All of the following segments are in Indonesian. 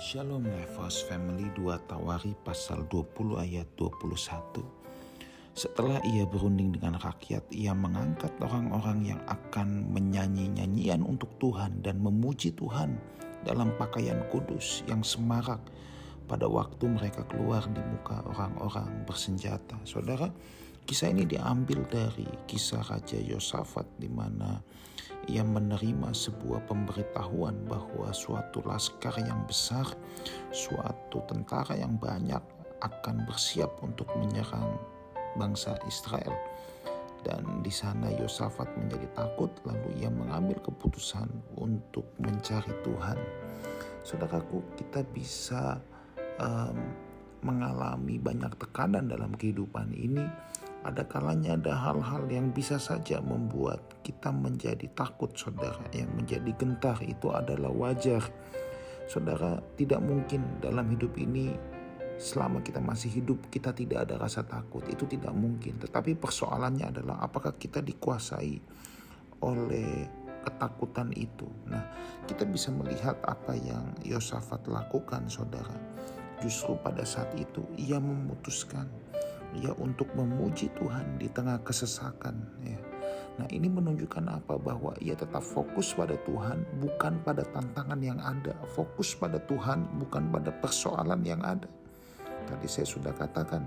Shalom Lifehouse Family 2 Tawari pasal 20 ayat 21 Setelah ia berunding dengan rakyat, ia mengangkat orang-orang yang akan menyanyi nyanyian untuk Tuhan dan memuji Tuhan dalam pakaian kudus yang semarak pada waktu mereka keluar di muka orang-orang bersenjata. Saudara, kisah ini diambil dari kisah Raja Yosafat di mana ia menerima sebuah pemberitahuan bahwa suatu laskar yang besar, suatu tentara yang banyak akan bersiap untuk menyerang bangsa Israel. Dan di sana Yosafat menjadi takut, lalu ia mengambil keputusan untuk mencari Tuhan. Saudaraku, kita bisa um, mengalami banyak tekanan dalam kehidupan ini ada kalanya ada hal-hal yang bisa saja membuat kita menjadi takut saudara. Yang menjadi gentar itu adalah wajar. Saudara tidak mungkin dalam hidup ini selama kita masih hidup kita tidak ada rasa takut. Itu tidak mungkin. Tetapi persoalannya adalah apakah kita dikuasai oleh ketakutan itu? Nah kita bisa melihat apa yang Yosafat lakukan saudara. Justru pada saat itu ia memutuskan ya untuk memuji Tuhan di tengah kesesakan ya. Nah, ini menunjukkan apa? Bahwa ia tetap fokus pada Tuhan, bukan pada tantangan yang ada. Fokus pada Tuhan, bukan pada persoalan yang ada. Tadi saya sudah katakan,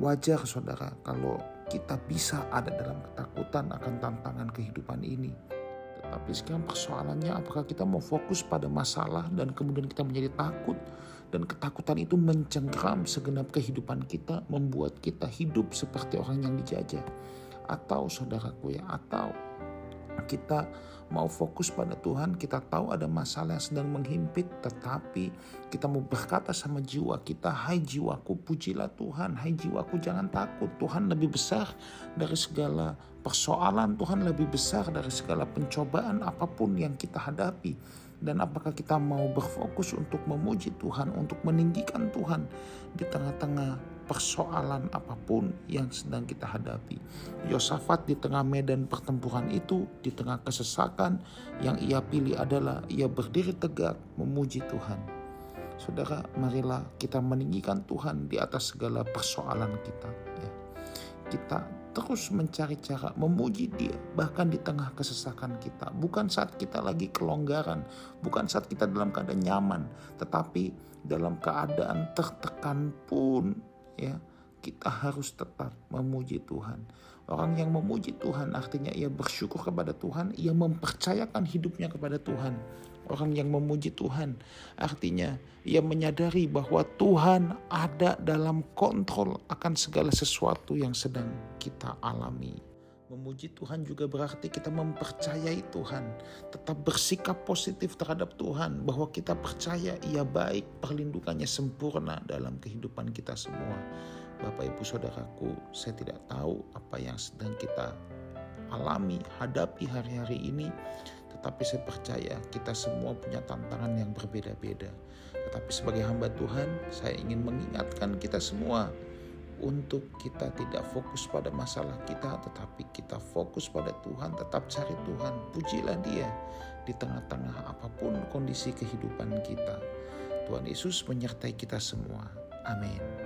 wajar saudara kalau kita bisa ada dalam ketakutan akan tantangan kehidupan ini. Tetapi sekarang persoalannya apakah kita mau fokus pada masalah dan kemudian kita menjadi takut dan ketakutan itu mencengkram segenap kehidupan kita, membuat kita hidup seperti orang yang dijajah. Atau saudaraku ya, atau kita mau fokus pada Tuhan, kita tahu ada masalah yang sedang menghimpit, tetapi kita mau berkata sama jiwa kita, hai jiwaku pujilah Tuhan, hai jiwaku jangan takut, Tuhan lebih besar dari segala persoalan, Tuhan lebih besar dari segala pencobaan apa pun yang kita hadapi dan apakah kita mau berfokus untuk memuji Tuhan, untuk meninggikan Tuhan di tengah-tengah persoalan apa pun yang sedang kita hadapi. Yosafat di tengah medan pertempuran itu, di tengah kesesakan, yang ia pilih adalah ia berdiri tegak memuji Tuhan. Saudara, marilah kita meninggikan Tuhan di atas segala persoalan kita. Ya. Kita terus mencari cara memuji dia bahkan di tengah kesesakan kita. Bukan saat kita lagi kelonggaran bukan saat kita dalam keadaan nyaman tetapi dalam keadaan tertekan pun ya kita harus tetap memuji Tuhan orang yang memuji Tuhan artinya ia bersyukur kepada Tuhan ia mempercayakan hidupnya kepada Tuhan orang yang memuji Tuhan. Artinya ia menyadari bahwa Tuhan ada dalam kontrol akan segala sesuatu yang sedang kita alami. Memuji Tuhan juga berarti kita mempercayai Tuhan, tetap bersikap positif terhadap Tuhan, bahwa kita percaya Ia baik, perlindungannya sempurna dalam kehidupan kita semua. Bapak, ibu, saudaraku, saya tidak tahu apa yang sedang kita alami, hadapi hari-hari ini, tetapi saya percaya kita semua punya tantangan yang berbeda-beda. Tetapi sebagai hamba Tuhan, saya ingin mengingatkan kita semua untuk kita tidak fokus pada masalah kita, tetapi kita fokus pada Tuhan, tetap cari Tuhan, pujilah Dia di tengah-tengah apa pun kondisi kehidupan kita. Tuhan Yesus menyertai kita semua. Amin.